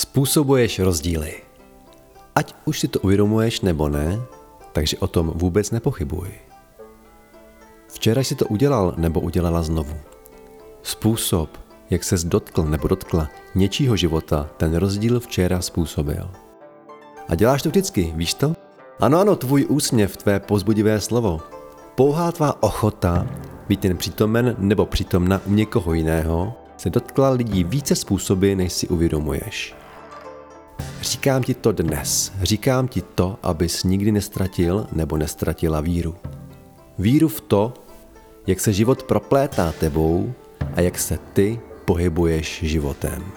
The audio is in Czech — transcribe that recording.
Způsobuješ rozdíly. Ať už si to uvědomuješ nebo ne, takže o tom vůbec nepochybuj. Včera si to udělal nebo udělala znovu. Způsob, jak ses dotkl nebo dotkla něčího života, ten rozdíl včera způsobil. A děláš to vždycky, víš to? Ano, ano, tvůj úsměv, tvé pozbudivé slovo. Pouhá tvá ochota být jen přítomen nebo přítomna u někoho jiného se dotkla lidí více způsoby, než si uvědomuješ. Říkám ti to dnes. Říkám ti to, abys nikdy nestratil nebo nestratila víru. Víru v to, jak se život proplétá tebou a jak se ty pohybuješ životem.